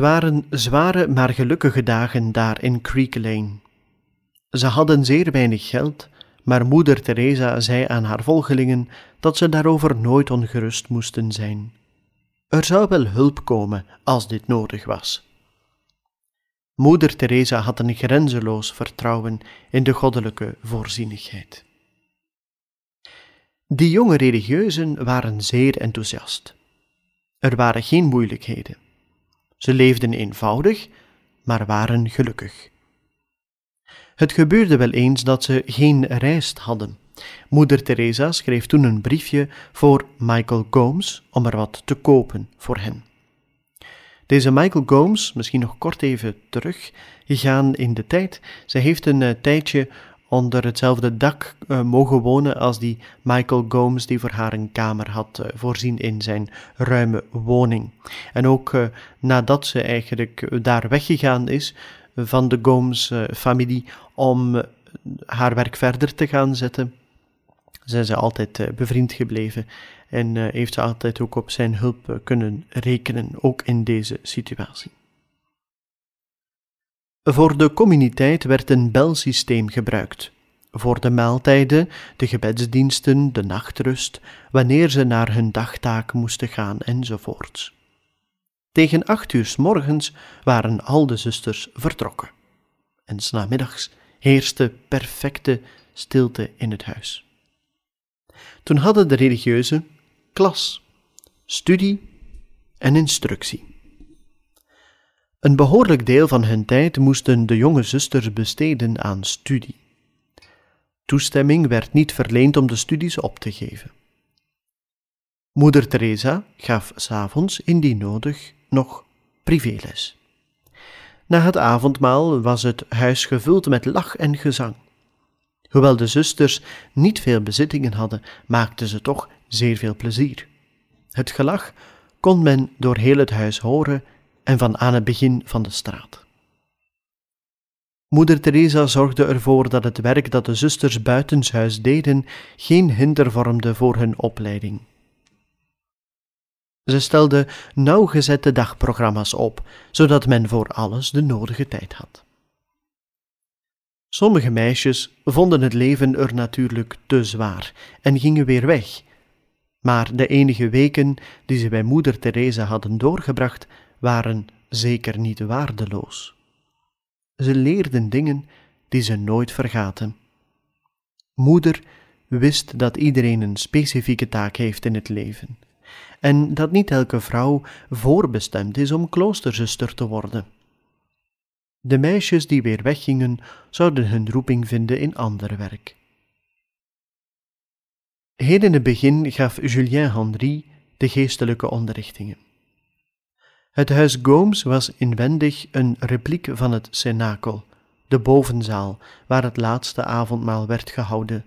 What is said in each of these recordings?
Waren zware maar gelukkige dagen daar in Creek Lane. Ze hadden zeer weinig geld, maar moeder Teresa zei aan haar volgelingen dat ze daarover nooit ongerust moesten zijn. Er zou wel hulp komen als dit nodig was. Moeder Teresa had een grenzeloos vertrouwen in de goddelijke voorzienigheid. Die jonge religieuzen waren zeer enthousiast. Er waren geen moeilijkheden. Ze leefden eenvoudig, maar waren gelukkig. Het gebeurde wel eens dat ze geen rijst hadden. Moeder Teresa schreef toen een briefje voor Michael Gomes om er wat te kopen voor hen. Deze Michael Gomes, misschien nog kort even terug, gegaan in de tijd. Zij heeft een uh, tijdje onder hetzelfde dak uh, mogen wonen als die Michael Gomes die voor haar een kamer had uh, voorzien in zijn ruime woning. En ook uh, nadat ze eigenlijk daar weggegaan is van de Gomes-familie om haar werk verder te gaan zetten, zijn ze altijd bevriend gebleven en heeft ze altijd ook op zijn hulp kunnen rekenen, ook in deze situatie. Voor de communiteit werd een belsysteem gebruikt. Voor de maaltijden, de gebedsdiensten, de nachtrust, wanneer ze naar hun dagtaak moesten gaan enzovoorts. Tegen acht uur s morgens waren al de zusters vertrokken. En s namiddags heerste perfecte stilte in het huis. Toen hadden de religieuzen klas, studie en instructie. Een behoorlijk deel van hun tijd moesten de jonge zusters besteden aan studie. Toestemming werd niet verleend om de studies op te geven. Moeder Teresa gaf s'avonds, indien nodig, nog privéles. Na het avondmaal was het huis gevuld met lach en gezang. Hoewel de zusters niet veel bezittingen hadden, maakten ze toch zeer veel plezier. Het gelach kon men door heel het huis horen en van aan het begin van de straat. Moeder Teresa zorgde ervoor dat het werk dat de zusters buitenshuis deden geen hinder vormde voor hun opleiding. Ze stelde nauwgezette dagprogramma's op, zodat men voor alles de nodige tijd had. Sommige meisjes vonden het leven er natuurlijk te zwaar en gingen weer weg, maar de enige weken die ze bij moeder Teresa hadden doorgebracht, waren zeker niet waardeloos. Ze leerden dingen die ze nooit vergaten. Moeder wist dat iedereen een specifieke taak heeft in het leven en dat niet elke vrouw voorbestemd is om kloosterzuster te worden. De meisjes die weer weggingen, zouden hun roeping vinden in ander werk. Heel in het begin gaf Julien Henry de geestelijke onderrichtingen. Het huis Gomes was inwendig een repliek van het cenakel, de bovenzaal, waar het laatste avondmaal werd gehouden.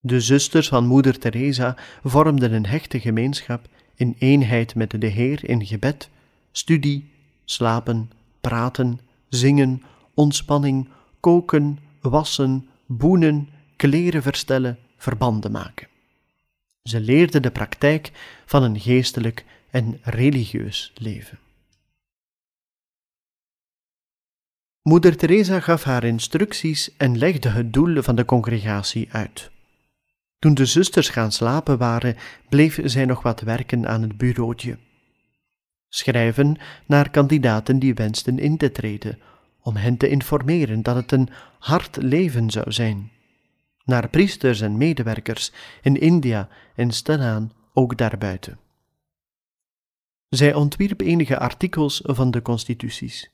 De zusters van moeder Teresa vormden een hechte gemeenschap in eenheid met de Heer in gebed, studie, slapen, praten, zingen, ontspanning, koken, wassen, boenen, kleren verstellen, verbanden maken. Ze leerden de praktijk van een geestelijk en religieus leven. Moeder Teresa gaf haar instructies en legde het doel van de congregatie uit. Toen de zusters gaan slapen waren, bleef zij nog wat werken aan het bureautje. Schrijven naar kandidaten die wensten in te treden, om hen te informeren dat het een hard leven zou zijn. Naar priesters en medewerkers in India en stilaan ook daarbuiten. Zij ontwierp enige artikels van de constituties.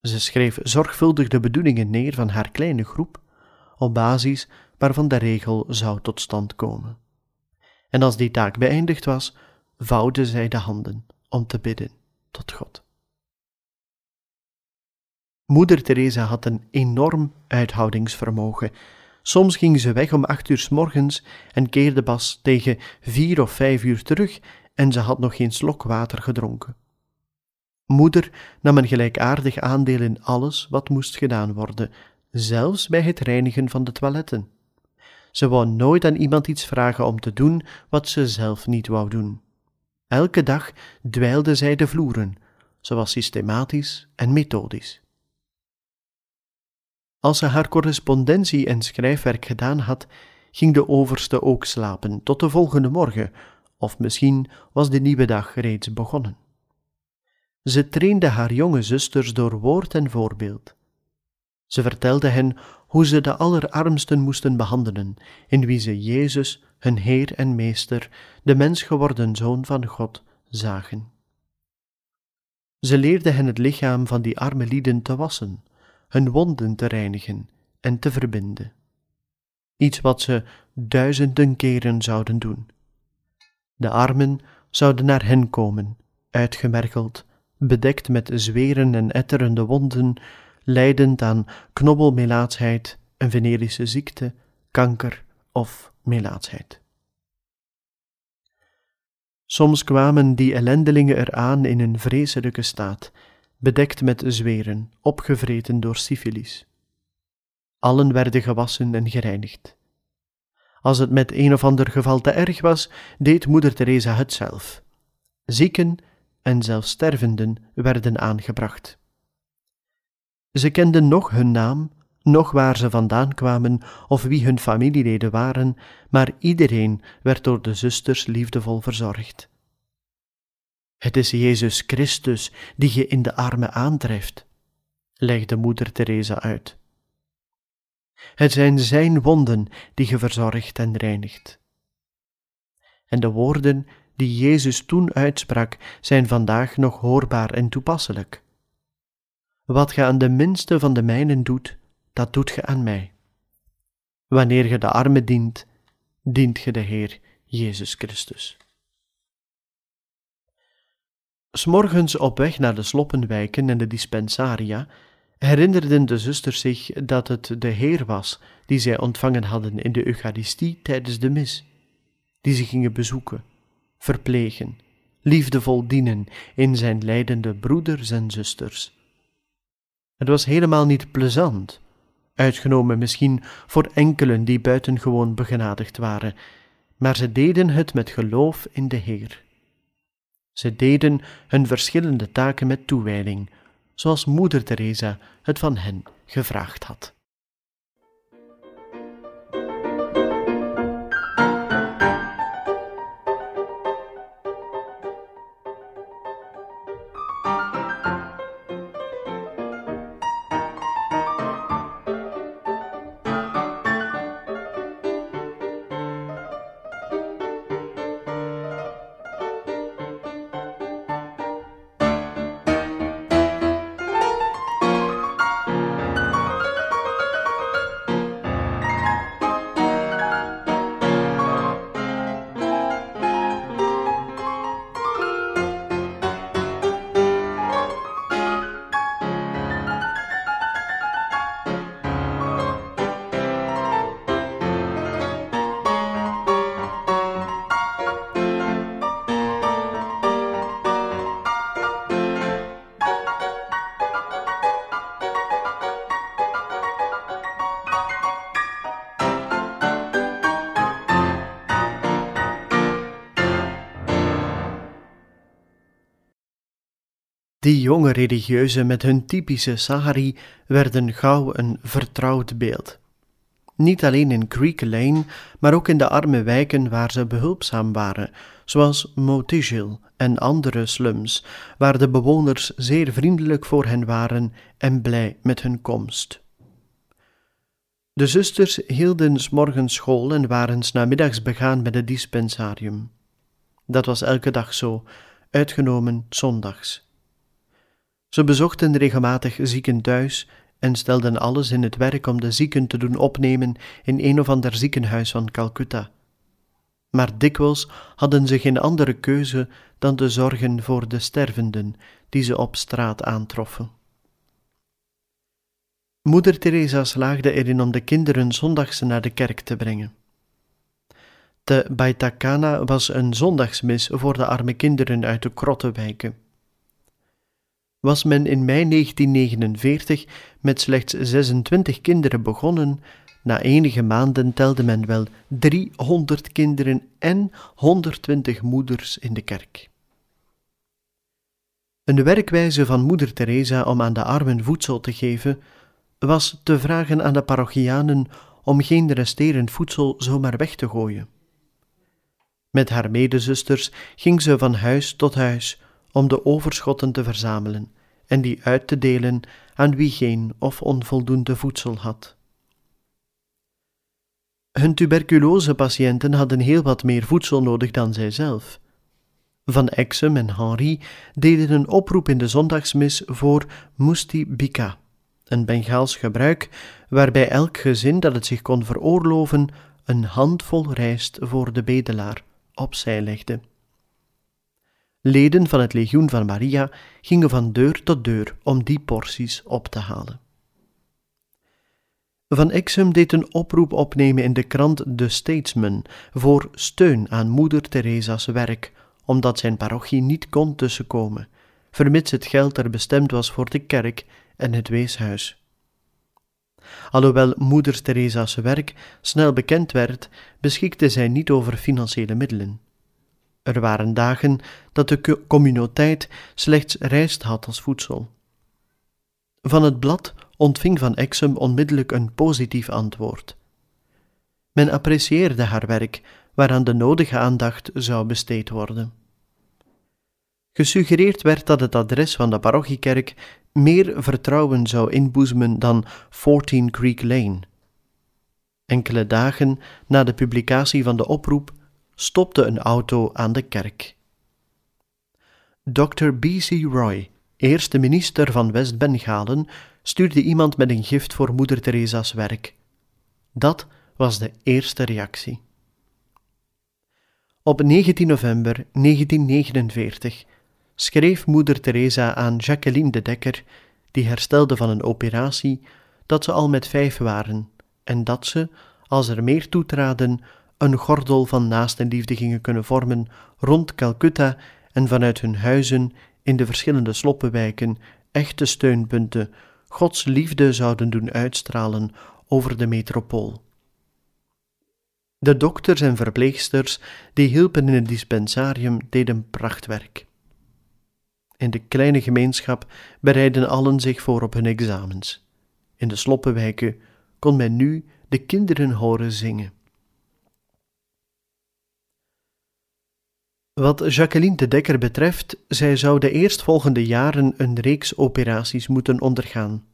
Ze schreef zorgvuldig de bedoelingen neer van haar kleine groep, op basis waarvan de regel zou tot stand komen. En als die taak beëindigd was, vouwde zij de handen om te bidden tot God. Moeder Teresa had een enorm uithoudingsvermogen. Soms ging ze weg om acht uur s morgens en keerde pas tegen vier of vijf uur terug en ze had nog geen slok water gedronken. Moeder nam een gelijkaardig aandeel in alles wat moest gedaan worden, zelfs bij het reinigen van de toiletten. Ze wou nooit aan iemand iets vragen om te doen wat ze zelf niet wou doen. Elke dag dweilde zij de vloeren, ze was systematisch en methodisch. Als ze haar correspondentie en schrijfwerk gedaan had, ging de overste ook slapen tot de volgende morgen, of misschien was de nieuwe dag reeds begonnen. Ze trainde haar jonge zusters door woord en voorbeeld. Ze vertelde hen hoe ze de allerarmsten moesten behandelen, in wie ze Jezus, hun Heer en Meester, de mens geworden Zoon van God, zagen. Ze leerde hen het lichaam van die arme lieden te wassen, hun wonden te reinigen en te verbinden. Iets wat ze duizenden keren zouden doen. De armen zouden naar hen komen, uitgemergeld, bedekt met zweren en etterende wonden, leidend aan knobbelmelaatsheid, een venerische ziekte, kanker of melaatsheid. Soms kwamen die ellendelingen eraan in een vreselijke staat, bedekt met zweren, opgevreten door syfilis. Allen werden gewassen en gereinigd. Als het met een of ander geval te erg was, deed moeder Teresa het zelf. Zieken en zelfs stervenden werden aangebracht. Ze kenden nog hun naam, nog waar ze vandaan kwamen of wie hun familieleden waren, maar iedereen werd door de zusters liefdevol verzorgd. Het is Jezus Christus die je in de armen aantreft, legde moeder Teresa uit. Het zijn zijn wonden die je verzorgt en reinigt. En de woorden die Jezus toen uitsprak zijn vandaag nog hoorbaar en toepasselijk. Wat ge aan de minste van de mijnen doet, dat doet ge aan mij. Wanneer ge de armen dient, dient ge de Heer Jezus Christus. S'morgens op weg naar de sloppenwijken en de dispensaria herinnerden de zusters zich dat het de Heer was die zij ontvangen hadden in de Eucharistie tijdens de mis, die ze gingen bezoeken, verplegen, liefdevol dienen in zijn lijdende broeders en zusters. Het was helemaal niet plezant, uitgenomen misschien voor enkelen die buitengewoon begenadigd waren, maar ze deden het met geloof in de Heer. Ze deden hun verschillende taken met toewijding, zoals moeder Teresa het van hen gevraagd had. Jonge religieuzen met hun typische sahari werden gauw een vertrouwd beeld. Niet alleen in Creek Lane, maar ook in de arme wijken waar ze behulpzaam waren, zoals Motigil en andere slums, waar de bewoners zeer vriendelijk voor hen waren en blij met hun komst. De zusters hielden s morgens school en waren s namiddags begaan met het dispensarium. Dat was elke dag zo, uitgenomen zondags. Ze bezochten regelmatig zieken thuis en stelden alles in het werk om de zieken te doen opnemen in een of ander ziekenhuis van Calcutta. Maar dikwijls hadden ze geen andere keuze dan te zorgen voor de stervenden die ze op straat aantroffen. Moeder Teresa slaagde erin om de kinderen zondags naar de kerk te brengen. Te Baitakana was een zondagsmis voor de arme kinderen uit de krottenwijken. Was men in mei 1949 met slechts 26 kinderen begonnen, na enige maanden telde men wel 300 kinderen en 120 moeders in de kerk. Een werkwijze van moeder Teresa om aan de armen voedsel te geven, was te vragen aan de parochianen om geen resterend voedsel zomaar weg te gooien. Met haar medezusters ging ze van huis tot huis om de overschotten te verzamelen en die uit te delen aan wie geen of onvoldoende voedsel had. Hun tuberculosepatiënten hadden heel wat meer voedsel nodig dan zijzelf. Van Exum en Henri deden een oproep in de zondagsmis voor Musti Bika, een Bengaals gebruik waarbij elk gezin dat het zich kon veroorloven een handvol rijst voor de bedelaar opzij legde. Leden van het legioen van Maria gingen van deur tot deur om die porties op te halen. Van Exum deed een oproep opnemen in de krant The Statesman voor steun aan moeder Theresa's werk, omdat zijn parochie niet kon tussenkomen, vermits het geld er bestemd was voor de kerk en het weeshuis. Alhoewel moeder Theresa's werk snel bekend werd, beschikte zij niet over financiële middelen. Er waren dagen dat de communiteit slechts rijst had als voedsel. Van het blad ontving Van Exum onmiddellijk een positief antwoord. Men apprecieerde haar werk, waaraan de nodige aandacht zou besteed worden. Gesuggereerd werd dat het adres van de parochiekerk meer vertrouwen zou inboezemen dan 14 Creek Lane. Enkele dagen na de publicatie van de oproep stopte een auto aan de kerk. Dr. B.C. Roy, eerste minister van West-Bengalen, stuurde iemand met een gift voor Moeder Teresa's werk. Dat was de eerste reactie. Op 19 november 1949 schreef Moeder Teresa aan Jacqueline de Dekker, die herstelde van een operatie, dat ze al met vijf waren en dat ze, als er meer toetraden, een gordel van naastenliefde gingen kunnen vormen rond Calcutta en vanuit hun huizen in de verschillende sloppenwijken echte steunpunten Gods liefde zouden doen uitstralen over de metropool. De dokters en verpleegsters die hielpen in het dispensarium deden prachtwerk. In de kleine gemeenschap bereidden allen zich voor op hun examens. In de sloppenwijken kon men nu de kinderen horen zingen. Wat Jacqueline de Dekker betreft, zij zou de eerstvolgende jaren een reeks operaties moeten ondergaan.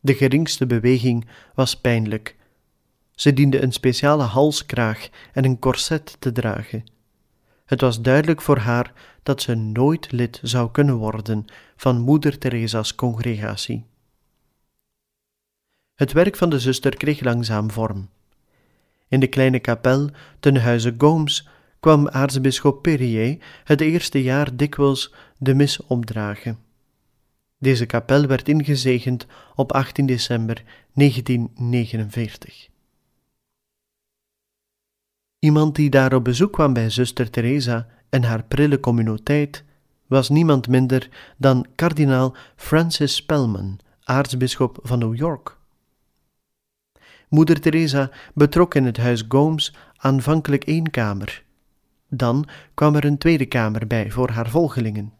De geringste beweging was pijnlijk. Ze diende een speciale halskraag en een corset te dragen. Het was duidelijk voor haar dat ze nooit lid zou kunnen worden van Moeder Teresa's congregatie. Het werk van de zuster kreeg langzaam vorm. In de kleine kapel ten huize Gomes kwam aartsbisschop Perrier het eerste jaar dikwijls de mis opdragen. Deze kapel werd ingezegend op 18 december 1949. Iemand die daar op bezoek kwam bij zuster Teresa en haar prille communiteit was niemand minder dan kardinaal Francis Spellman, aartsbisschop van New York. Moeder Teresa betrok in het huis Gomes aanvankelijk één kamer. Dan kwam er een tweede kamer bij voor haar volgelingen.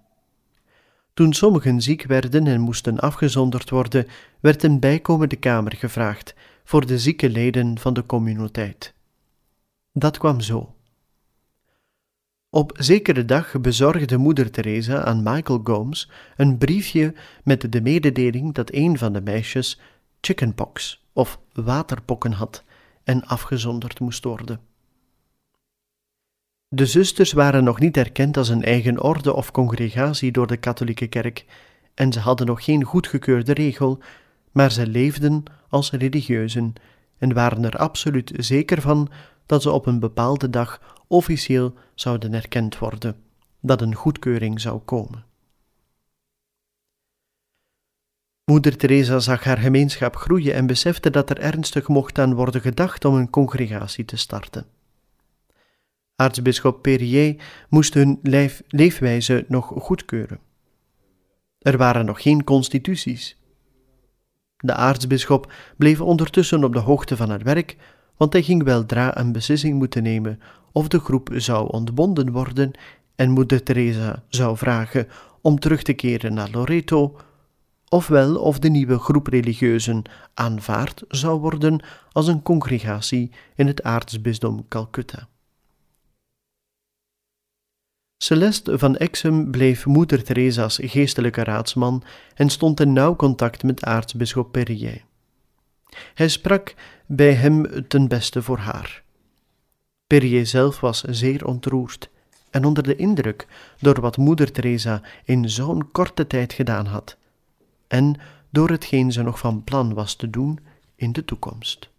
Toen sommigen ziek werden en moesten afgezonderd worden, werd een bijkomende kamer gevraagd voor de zieke leden van de communiteit. Dat kwam zo. Op zekere dag bezorgde moeder Teresa aan Michael Gomes een briefje met de mededeling dat een van de meisjes chickenpox of waterpokken had en afgezonderd moest worden. De zusters waren nog niet erkend als een eigen orde of congregatie door de katholieke kerk en ze hadden nog geen goedgekeurde regel, maar ze leefden als religieuzen en waren er absoluut zeker van dat ze op een bepaalde dag officieel zouden erkend worden, dat een goedkeuring zou komen. Moeder Teresa zag haar gemeenschap groeien en besefte dat er ernstig mocht aan worden gedacht om een congregatie te starten. Aartsbisschop Perrier moest hun leefwijze nog goedkeuren. Er waren nog geen constituties. De aartsbisschop bleef ondertussen op de hoogte van het werk, want hij ging weldra een beslissing moeten nemen of de groep zou ontbonden worden en moeder Teresa zou vragen om terug te keren naar Loreto, ofwel of de nieuwe groep religieuzen aanvaard zou worden als een congregatie in het aartsbisdom Calcutta. Celeste van Exum bleef moeder Theresa's geestelijke raadsman en stond in nauw contact met aartsbisschop Perrier. Hij sprak bij hem ten beste voor haar. Perrier zelf was zeer ontroerd en onder de indruk door wat moeder Teresa in zo'n korte tijd gedaan had, en door hetgeen ze nog van plan was te doen in de toekomst.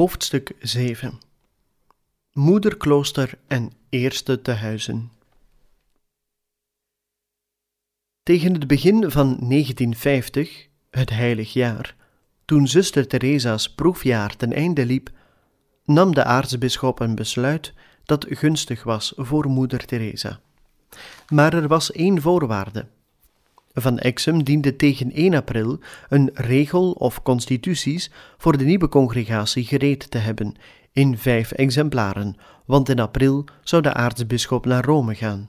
Hoofdstuk 7 Moederklooster en Eerste Tehuizen. Tegen het begin van 1950, het heilig jaar, toen zuster Theresa's proefjaar ten einde liep, nam de aartsbisschop een besluit dat gunstig was voor moeder Teresa. Maar er was één voorwaarde – van Exum diende tegen 1 april een regel of constituties voor de nieuwe congregatie gereed te hebben, in vijf exemplaren, want in april zou de aartsbisschop naar Rome gaan.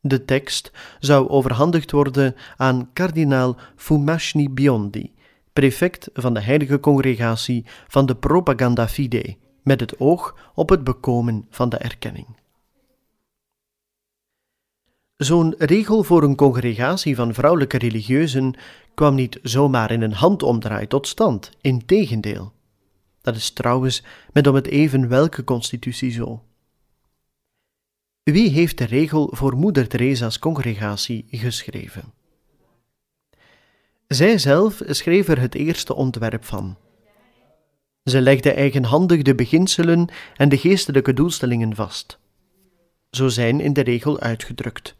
De tekst zou overhandigd worden aan kardinaal Fumashni Biondi, prefect van de heilige congregatie van de Propaganda Fidei, met het oog op het bekomen van de erkenning. Zo'n regel voor een congregatie van vrouwelijke religieuzen kwam niet zomaar in een handomdraai tot stand, integendeel. Dat is trouwens met om het even welke constitutie zo. Wie heeft de regel voor Moeder Teresa's congregatie geschreven? Zij zelf schreef er het eerste ontwerp van. Ze legde eigenhandig de beginselen en de geestelijke doelstellingen vast. Zo zijn in de regel uitgedrukt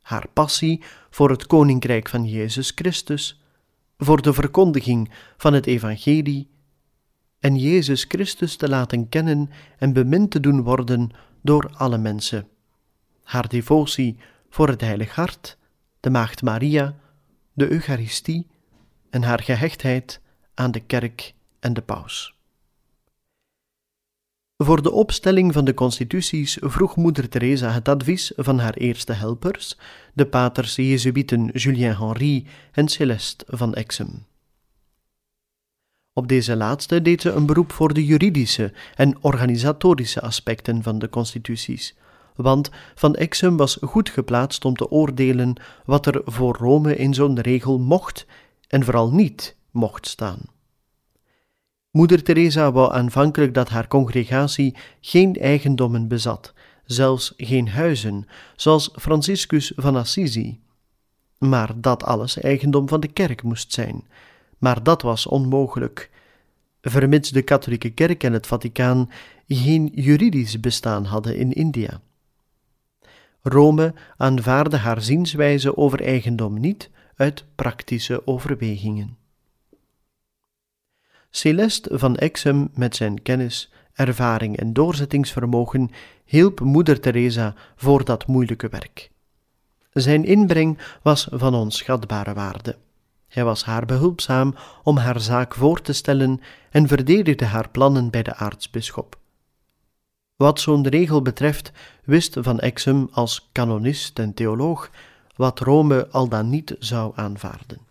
haar passie voor het koninkrijk van Jezus Christus, voor de verkondiging van het evangelie en Jezus Christus te laten kennen en bemind te doen worden door alle mensen. Haar devotie voor het Heilig Hart, de Maagd Maria, de Eucharistie en haar gehechtheid aan de kerk en de paus. Voor de opstelling van de constituties vroeg moeder Teresa het advies van haar eerste helpers, de paters Jezuïeten Julien Henri en Céleste van Exum. Op deze laatste deed ze een beroep voor de juridische en organisatorische aspecten van de constituties, want Van Exum was goed geplaatst om te oordelen wat er voor Rome in zo'n regel mocht en vooral niet mocht staan. Moeder Teresa wou aanvankelijk dat haar congregatie geen eigendommen bezat, zelfs geen huizen, zoals Franciscus van Assisi. Maar dat alles eigendom van de kerk moest zijn. Maar dat was onmogelijk, vermits de katholieke kerk en het Vaticaan geen juridisch bestaan hadden in India. Rome aanvaarde haar zienswijze over eigendom niet uit praktische overwegingen. Celeste van Exum met zijn kennis, ervaring en doorzettingsvermogen hielp moeder Teresa voor dat moeilijke werk. Zijn inbreng was van onschatbare waarde. Hij was haar behulpzaam om haar zaak voor te stellen en verdedigde haar plannen bij de aartsbisschop. Wat zo'n regel betreft, wist Van Exum als kanonist en theoloog wat Rome al dan niet zou aanvaarden.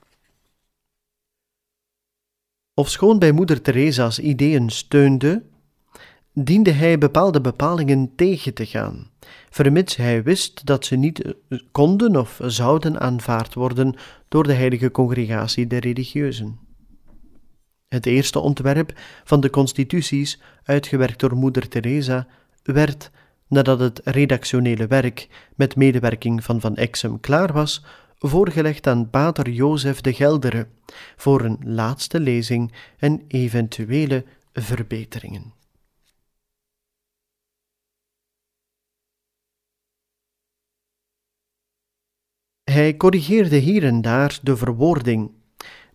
Ofschoon bij moeder Theresa's ideeën steunde, diende hij bepaalde bepalingen tegen te gaan, vermits hij wist dat ze niet konden of zouden aanvaard worden door de heilige congregatie der religieuzen. Het eerste ontwerp van de constituties, uitgewerkt door moeder Teresa, werd, nadat het redactionele werk met medewerking van Van Exum klaar was, voorgelegd aan pater Jozef de Geldere voor een laatste lezing en eventuele verbeteringen. Hij corrigeerde hier en daar de verwoording,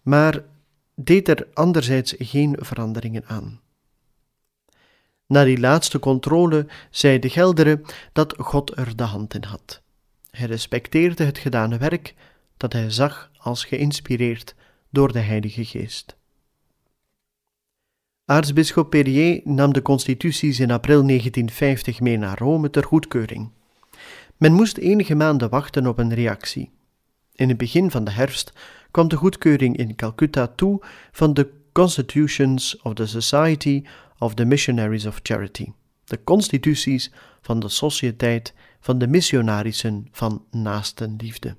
maar deed er anderzijds geen veranderingen aan. Na die laatste controle zei de Geldere dat God er de hand in had. Hij respecteerde het gedane werk dat hij zag als geïnspireerd door de Heilige Geest. Aartsbisschop Perrier nam de constituties in april 1950 mee naar Rome ter goedkeuring. Men moest enige maanden wachten op een reactie. In het begin van de herfst kwam de goedkeuring in Calcutta toe van de Constitutions of the Society of the Missionaries of Charity, de constituties van de Sociëteit van de Missionarissen van Naastenliefde.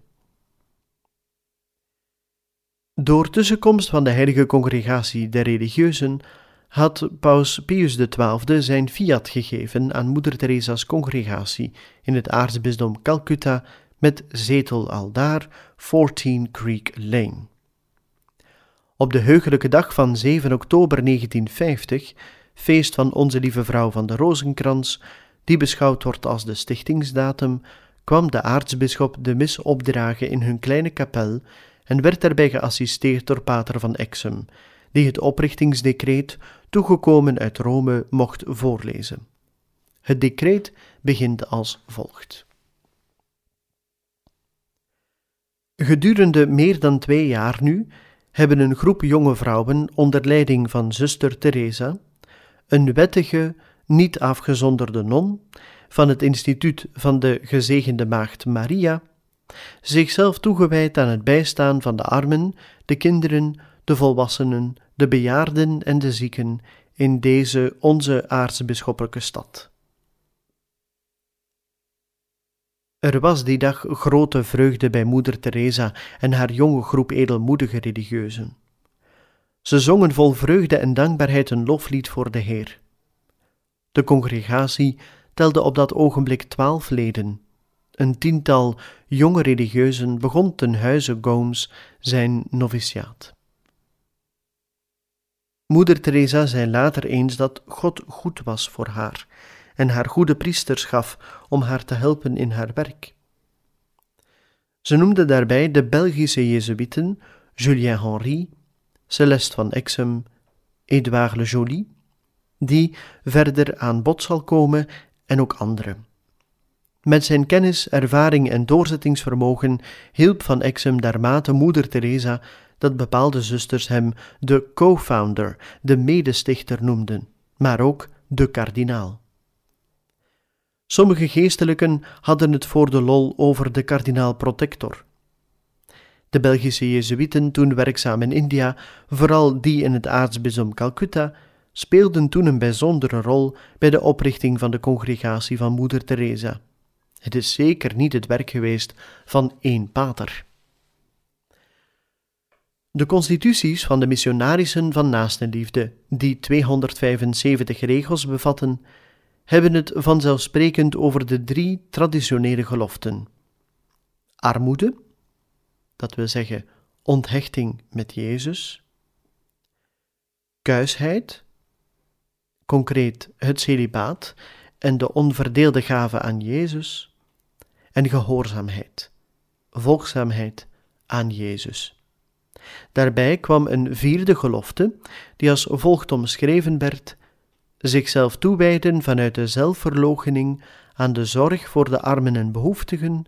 Door tussenkomst van de Heilige Congregatie der Religieuzen had Paus Pius XII zijn fiat gegeven aan Moeder Teresa's congregatie in het aartsbisdom Calcutta met zetel aldaar 14 Creek Lane. Op de heugelijke dag van 7 oktober 1950, feest van Onze Lieve Vrouw van de Rozenkrans, die beschouwd wordt als de stichtingsdatum, kwam de aartsbisschop de mis opdragen in hun kleine kapel en werd daarbij geassisteerd door pater van Exum, die het oprichtingsdecreet, toegekomen uit Rome, mocht voorlezen. Het decreet begint als volgt. Gedurende meer dan twee jaar nu hebben een groep jonge vrouwen onder leiding van zuster Teresa, een wettige, niet afgezonderde non van het instituut van de gezegende maagd Maria, zichzelf toegewijd aan het bijstaan van de armen, de kinderen, de volwassenen, de bejaarden en de zieken in deze onze aartsbisschoppelijke stad. Er was die dag grote vreugde bij moeder Teresa en haar jonge groep edelmoedige religieuzen. Ze zongen vol vreugde en dankbaarheid een loflied voor de Heer. De congregatie telde op dat ogenblik twaalf leden. Een tiental jonge religieuzen begon ten huize Gomes zijn noviciaat. Moeder Teresa zei later eens dat God goed was voor haar en haar goede priesters gaf om haar te helpen in haar werk. Ze noemde daarbij de Belgische Jezuïeten Julien Henry, Celeste van Exum, Edouard Le Joly, die verder aan bod zal komen, en ook anderen. Met zijn kennis, ervaring en doorzettingsvermogen hielp Van Exum daarmate moeder Teresa dat bepaalde zusters hem de co-founder, de medestichter noemden, maar ook de kardinaal. Sommige geestelijken hadden het voor de lol over de kardinaal-protector. De Belgische Jezuïeten, toen werkzaam in India, vooral die in het aartsbisdom Calcutta, speelden toen een bijzondere rol bij de oprichting van de congregatie van Moeder Teresa. Het is zeker niet het werk geweest van één pater. De constituties van de missionarissen van naastenliefde, die 275 regels bevatten, hebben het vanzelfsprekend over de drie traditionele geloften: armoede, dat wil zeggen onthechting met Jezus, kuisheid, concreet het celibaat en de onverdeelde gave aan Jezus, en gehoorzaamheid, volgzaamheid aan Jezus. Daarbij kwam een vierde gelofte, die als volgt omschreven werd: zichzelf toewijden vanuit de zelfverloochening aan de zorg voor de armen en behoeftigen,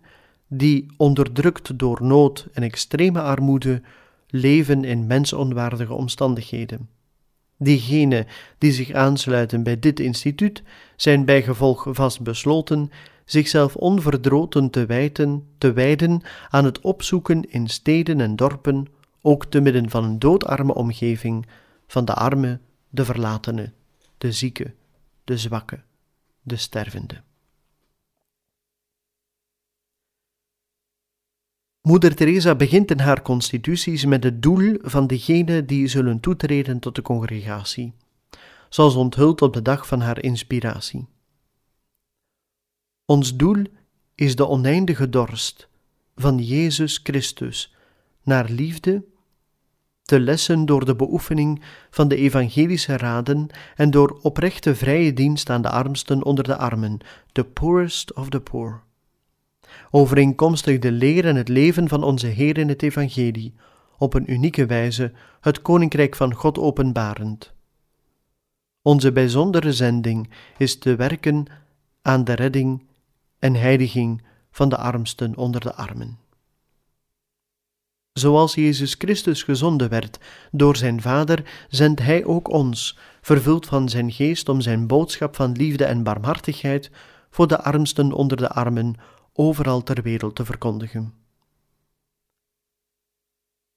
die, onderdrukt door nood en extreme armoede, leven in mensonwaardige omstandigheden. Diegenen die zich aansluiten bij dit instituut zijn bijgevolg vast besloten zichzelf onverdroten te wijten, te wijden aan het opzoeken in steden en dorpen, ook te midden van een doodarme omgeving, van de arme, de verlatene, de zieke, de zwakke, de stervende. Moeder Teresa begint in haar constituties met het doel van degenen die zullen toetreden tot de congregatie, zoals onthuld op de dag van haar inspiratie. Ons doel is de oneindige dorst van Jezus Christus naar liefde, te lessen door de beoefening van de evangelische raden en door oprechte vrije dienst aan de armsten onder de armen, the poorest of the poor overeenkomstig de leer en het leven van onze Heer in het Evangelie, op een unieke wijze het Koninkrijk van God openbarend. Onze bijzondere zending is te werken aan de redding en heiliging van de armsten onder de armen. Zoals Jezus Christus gezonden werd door zijn Vader, zendt Hij ook ons, vervuld van zijn geest om zijn boodschap van liefde en barmhartigheid voor de armsten onder de armen overal ter wereld te verkondigen.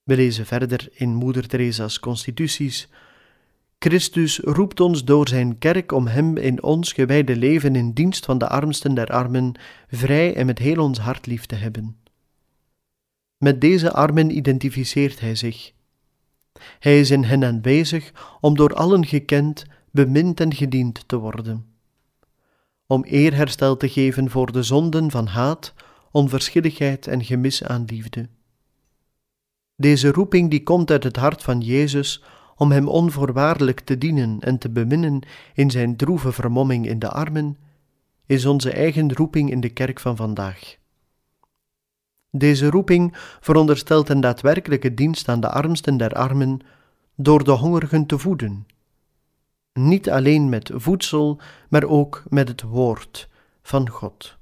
We lezen verder in Moeder Teresa's constituties. Christus roept ons door zijn kerk om hem in ons gewijde leven in dienst van de armsten der armen vrij en met heel ons hart lief te hebben. Met deze armen identificeert hij zich. Hij is in hen aanwezig om door allen gekend, bemind en gediend te worden om eerherstel te geven voor de zonden van haat, onverschilligheid en gemis aan liefde. Deze roeping die komt uit het hart van Jezus om Hem onvoorwaardelijk te dienen en te beminnen in Zijn droeve vermomming in de armen, is onze eigen roeping in de kerk van vandaag. Deze roeping veronderstelt een daadwerkelijke dienst aan de armsten der armen door de hongerigen te voeden niet alleen met voedsel, maar ook met het woord van God.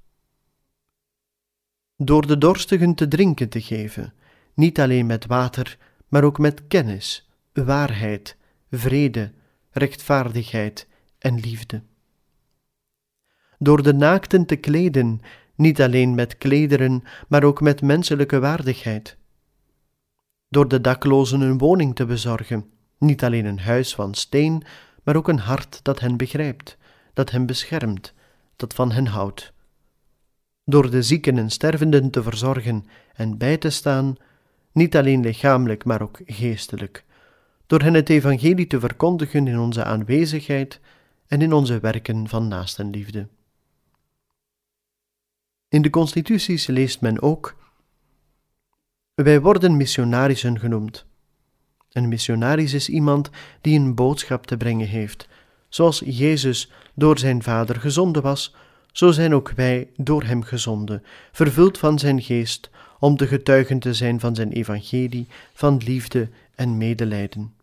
Door de dorstigen te drinken te geven, niet alleen met water, maar ook met kennis, waarheid, vrede, rechtvaardigheid en liefde. Door de naakten te kleden, niet alleen met klederen, maar ook met menselijke waardigheid. Door de daklozen een woning te bezorgen, niet alleen een huis van steen, maar ook een hart dat hen begrijpt, dat hen beschermt, dat van hen houdt. Door de zieken en stervenden te verzorgen en bij te staan, niet alleen lichamelijk, maar ook geestelijk, door hen het evangelie te verkondigen in onze aanwezigheid en in onze werken van naastenliefde. In de constituties leest men ook: Wij worden missionarissen genoemd. Een missionaris is iemand die een boodschap te brengen heeft. Zoals Jezus door zijn Vader gezonden was, zo zijn ook wij door Hem gezonden, vervuld van Zijn geest, om de getuigen te zijn van Zijn evangelie, van liefde en medelijden.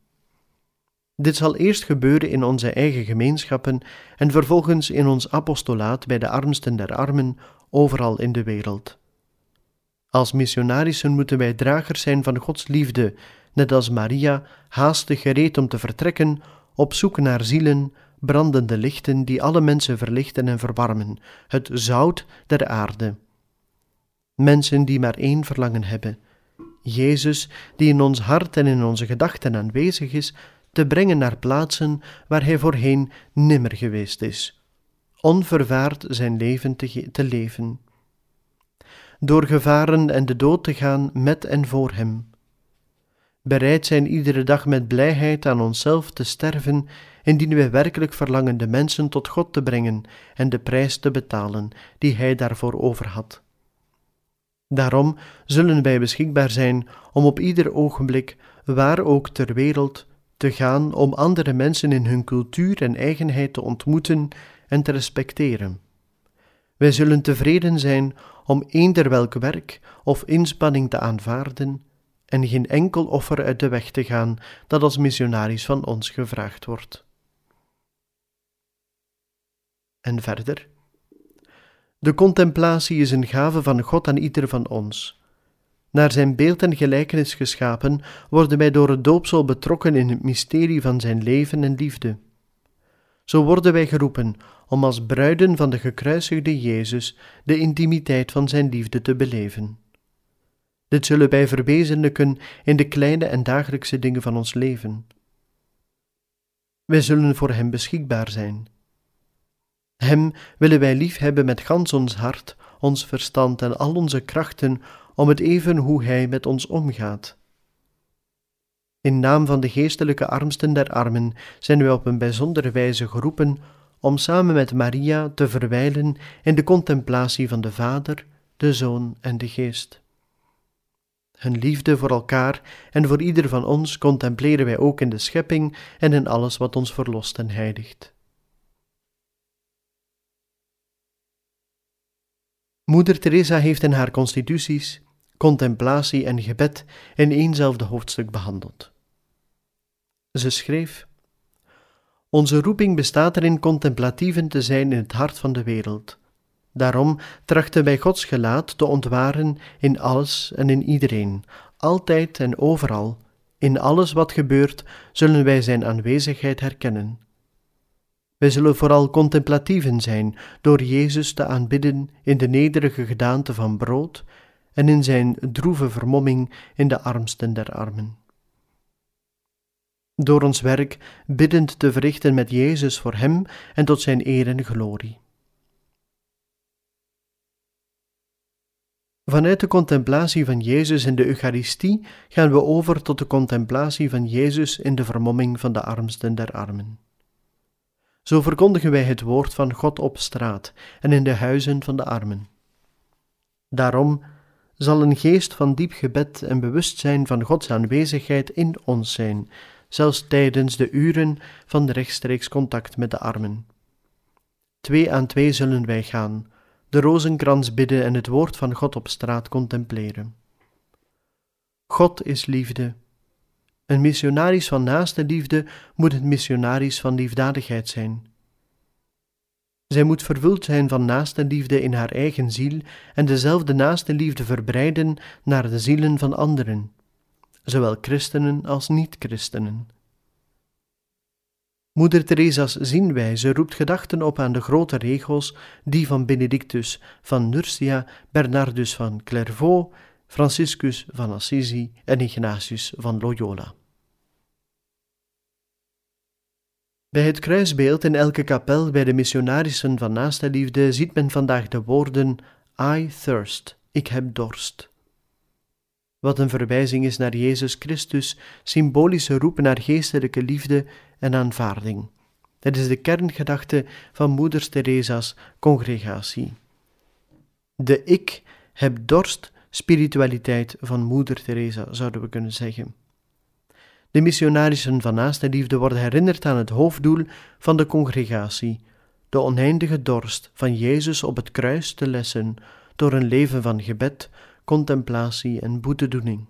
Dit zal eerst gebeuren in onze eigen gemeenschappen en vervolgens in ons apostolaat bij de armsten der armen overal in de wereld. Als missionarissen moeten wij dragers zijn van Gods liefde, net als Maria, haastig gereed om te vertrekken, op zoek naar zielen, brandende lichten die alle mensen verlichten en verwarmen, het zout der aarde. Mensen die maar één verlangen hebben, Jezus, die in ons hart en in onze gedachten aanwezig is, te brengen naar plaatsen waar Hij voorheen nimmer geweest is, onvervaard zijn leven te, te leven. Door gevaren en de dood te gaan met en voor Hem, bereid zijn iedere dag met blijheid aan onszelf te sterven, indien wij werkelijk verlangen de mensen tot God te brengen en de prijs te betalen die Hij daarvoor over had. Daarom zullen wij beschikbaar zijn om op ieder ogenblik, waar ook ter wereld, te gaan om andere mensen in hun cultuur en eigenheid te ontmoeten en te respecteren. Wij zullen tevreden zijn om eender welk werk of inspanning te aanvaarden en geen enkel offer uit de weg te gaan dat als missionaris van ons gevraagd wordt. En verder. De contemplatie is een gave van God aan ieder van ons. Naar zijn beeld en gelijkenis geschapen, worden wij door het doopsel betrokken in het mysterie van zijn leven en liefde. Zo worden wij geroepen om als bruiden van de gekruisigde Jezus de intimiteit van zijn liefde te beleven. Dit zullen wij verwezenlijken in de kleine en dagelijkse dingen van ons leven. Wij zullen voor Hem beschikbaar zijn. Hem willen wij lief hebben met gans ons hart, ons verstand en al onze krachten, om het even hoe Hij met ons omgaat. In naam van de geestelijke armsten der armen zijn wij op een bijzondere wijze geroepen om samen met Maria te verwijlen in de contemplatie van de Vader, de Zoon en de Geest. Hun liefde voor elkaar en voor ieder van ons contempleren wij ook in de schepping en in alles wat ons verlost en heiligt. Moeder Teresa heeft in haar constituties contemplatie en gebed in éénzelfde hoofdstuk behandeld. Ze schreef: Onze roeping bestaat erin contemplatieven te zijn in het hart van de wereld. Daarom trachten wij Gods gelaat te ontwaren in alles en in iedereen, altijd en overal. In alles wat gebeurt, zullen wij Zijn aanwezigheid herkennen. Wij zullen vooral contemplatieven zijn door Jezus te aanbidden in de nederige gedaante van brood en in Zijn droeve vermomming in de armsten der armen door ons werk biddend te verrichten met Jezus voor Hem en tot Zijn eer en glorie. Vanuit de contemplatie van Jezus in de Eucharistie gaan we over tot de contemplatie van Jezus in de vermomming van de armsten der armen. Zo verkondigen wij het woord van God op straat en in de huizen van de armen. Daarom zal een geest van diep gebed en bewustzijn van Gods aanwezigheid in ons zijn, zelfs tijdens de uren van rechtstreeks contact met de armen. Twee aan twee zullen wij gaan, de rozenkrans bidden en het woord van God op straat contempleren. God is liefde. Een missionaris van naaste liefde moet een missionaris van liefdadigheid zijn. Zij moet vervuld zijn van naaste liefde in haar eigen ziel en dezelfde naaste liefde verbreiden naar de zielen van anderen zowel christenen als niet-christenen. Moeder Theresa's zienwijze roept gedachten op aan de grote regels, die van Benedictus van Nursia, Bernardus van Clairvaux, Franciscus van Assisi en Ignatius van Loyola. Bij het kruisbeeld in elke kapel bij de missionarissen van naaste liefde ziet men vandaag de woorden I thirst, ik heb dorst wat een verwijzing is naar Jezus Christus, symbolische roep naar geestelijke liefde en aanvaarding. Het is de kerngedachte van Moeder Teresa's congregatie. De ik heb dorst spiritualiteit van Moeder Teresa, zouden we kunnen zeggen. De missionarissen van naaste liefde worden herinnerd aan het hoofddoel van de congregatie, de oneindige dorst van Jezus op het kruis te lessen door een leven van gebed, contemplatie en boetedoening.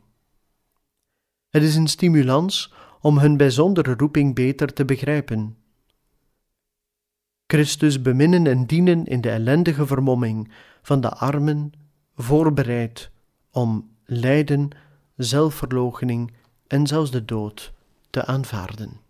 Het is een stimulans om hun bijzondere roeping beter te begrijpen. Christus beminnen en dienen in de ellendige vermomming van de armen, voorbereid om lijden, zelfverloochening en zelfs de dood te aanvaarden.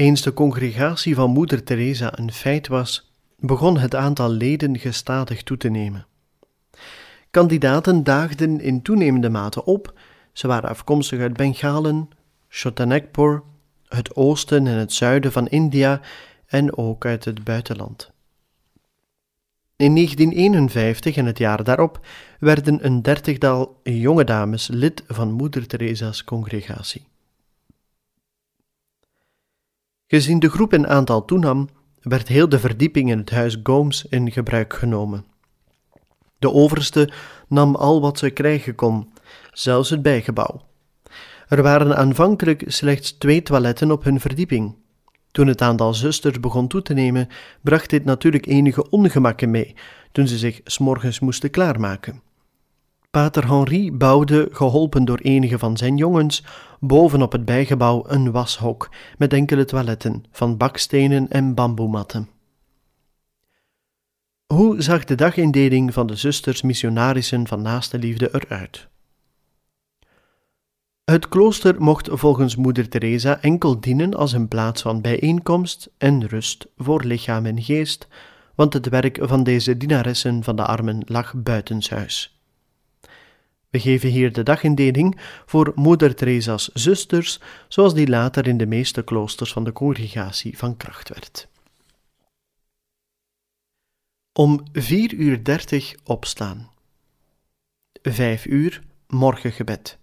Eens de congregatie van Moeder Teresa een feit was, begon het aantal leden gestadig toe te nemen. Kandidaten daagden in toenemende mate op. Ze waren afkomstig uit Bengalen, Chotanagpur, het oosten en het zuiden van India en ook uit het buitenland. In 1951 en het jaar daarop werden een dertigtal jonge dames lid van Moeder Teresa's congregatie. Gezien de groep in aantal toenam, werd heel de verdieping in het huis Gomes in gebruik genomen. De overste nam al wat ze krijgen kon, zelfs het bijgebouw. Er waren aanvankelijk slechts twee toiletten op hun verdieping. Toen het aantal zusters begon toe te nemen, bracht dit natuurlijk enige ongemakken mee toen ze zich s'morgens moesten klaarmaken. Pater Henri bouwde, geholpen door enige van zijn jongens, bovenop het bijgebouw een washok met enkele toiletten van bakstenen en bamboematten. Hoe zag de dagindeling van de zusters missionarissen van naaste liefde eruit? Het klooster mocht volgens moeder Teresa enkel dienen als een plaats van bijeenkomst en rust voor lichaam en geest, want het werk van deze dienaressen van de armen lag buitenshuis. We geven hier de dagindeling voor moeder Teresa's zusters, zoals die later in de meeste kloosters van de congregatie van kracht werd. Om 4 uur 30 opstaan. 5 uur morgengebed.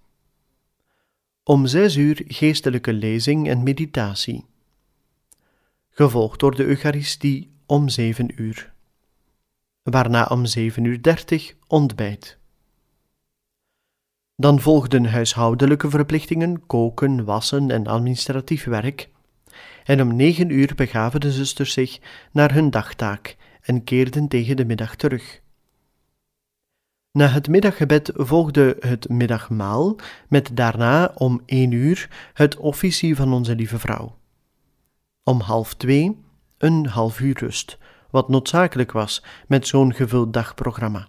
Om 6 uur geestelijke lezing en meditatie. Gevolgd door de Eucharistie om 7 uur. Waarna om 7 uur 30 ontbijt. Dan volgden huishoudelijke verplichtingen, koken, wassen en administratief werk. En om 9 uur begaven de zusters zich naar hun dagtaak en keerden tegen de middag terug. Na het middaggebed volgde het middagmaal, met daarna om één uur het officie van onze lieve vrouw. Om half twee een half uur rust, wat noodzakelijk was met zo'n gevuld dagprogramma.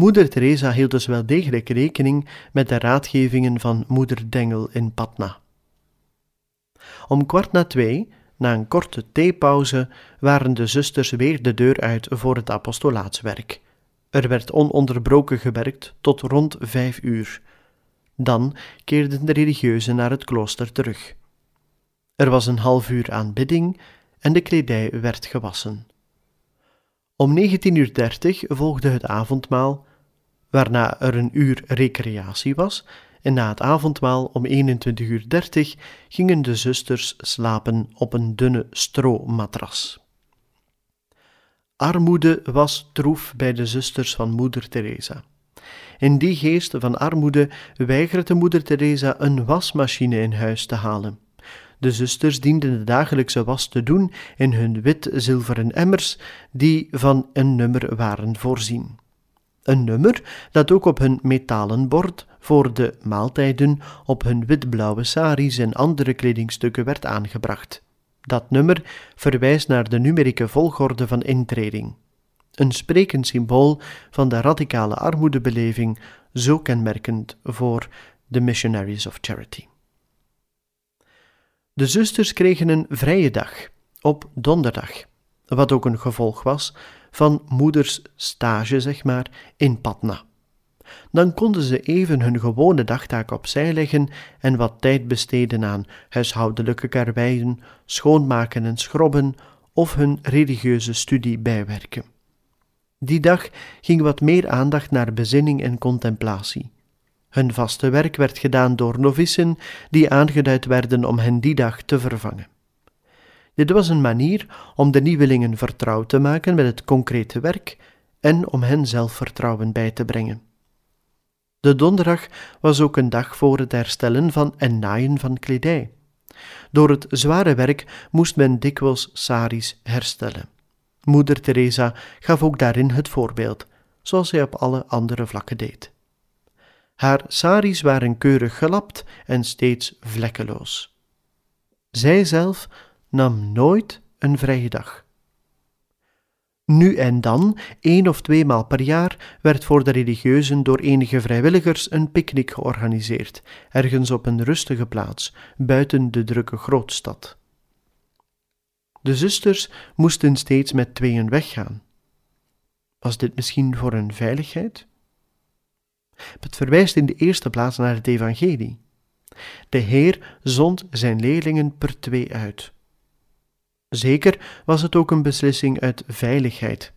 Moeder Teresa hield dus wel degelijk rekening met de raadgevingen van moeder Dengel in Patna. Om kwart na twee na een korte theepauze waren de zusters weer de deur uit voor het apostolaatswerk. Er werd ononderbroken gewerkt tot rond vijf uur. Dan keerden de religieuzen naar het klooster terug. Er was een half uur aanbidding en de kledij werd gewassen. Om 19.30 uur volgde het avondmaal, waarna er een uur recreatie was en na het avondmaal om 21.30 uur gingen de zusters slapen op een dunne stroomatras. Armoede was troef bij de zusters van moeder Teresa. In die geest van armoede weigerde moeder Teresa een wasmachine in huis te halen. De zusters dienden de dagelijkse was te doen in hun wit-zilveren emmers, die van een nummer waren voorzien. Een nummer dat ook op hun metalen bord voor de maaltijden op hun witblauwe saris en andere kledingstukken werd aangebracht. Dat nummer verwijst naar de numerieke volgorde van intreding. Een sprekend symbool van de radicale armoedebeleving, zo kenmerkend voor de Missionaries of Charity. De zusters kregen een vrije dag op donderdag, wat ook een gevolg was van moeders stage, zeg maar, in Patna. Dan konden ze even hun gewone dagtaak opzij leggen en wat tijd besteden aan huishoudelijke karweien, schoonmaken en schrobben of hun religieuze studie bijwerken. Die dag ging wat meer aandacht naar bezinning en contemplatie. Hun vaste werk werd gedaan door novissen die aangeduid werden om hen die dag te vervangen. Dit was een manier om de nieuwelingen vertrouwd te maken met het concrete werk en om hen zelfvertrouwen bij te brengen. De donderdag was ook een dag voor het herstellen van en naaien van kledij. Door het zware werk moest men dikwijls saris herstellen. Moeder Teresa gaf ook daarin het voorbeeld, zoals zij op alle andere vlakken deed. Haar saris waren keurig gelapt en steeds vlekkeloos. Zij zelf nam nooit een vrije dag. Nu en dan, één of twee maal per jaar, werd voor de religieuzen door enige vrijwilligers een picknick georganiseerd, ergens op een rustige plaats, buiten de drukke grootstad. De zusters moesten steeds met tweeën weggaan. Was dit misschien voor hun veiligheid? Het verwijst in de eerste plaats naar het Evangelie. De Heer zond zijn leerlingen per twee uit. Zeker was het ook een beslissing uit veiligheid.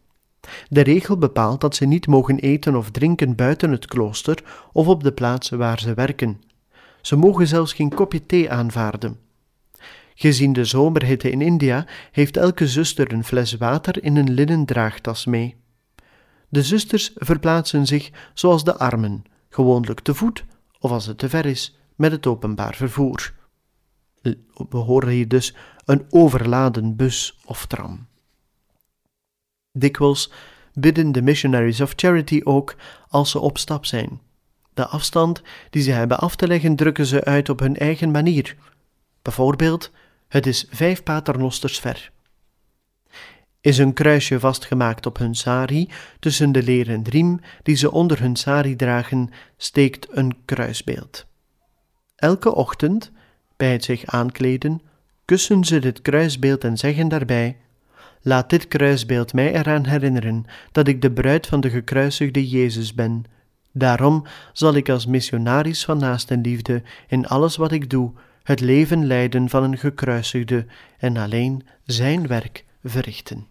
De regel bepaalt dat ze niet mogen eten of drinken buiten het klooster of op de plaatsen waar ze werken. Ze mogen zelfs geen kopje thee aanvaarden. Gezien de zomerhitte in India heeft elke zuster een fles water in een linnen draagtas mee. De zusters verplaatsen zich zoals de armen, gewoonlijk te voet of als het te ver is, met het openbaar vervoer. We horen hier dus een overladen bus of tram. Dikwijls bidden de missionaries of charity ook als ze op stap zijn. De afstand die ze hebben af te leggen drukken ze uit op hun eigen manier. Bijvoorbeeld, het is vijf paternosters ver. Is een kruisje vastgemaakt op hun sari, tussen de leren riem die ze onder hun sari dragen, steekt een kruisbeeld. Elke ochtend, bij het zich aankleden, kussen ze dit kruisbeeld en zeggen daarbij: Laat dit kruisbeeld mij eraan herinneren dat ik de bruid van de gekruisigde Jezus ben. Daarom zal ik als missionaris van naastenliefde in alles wat ik doe het leven leiden van een gekruisigde en alleen zijn werk verrichten.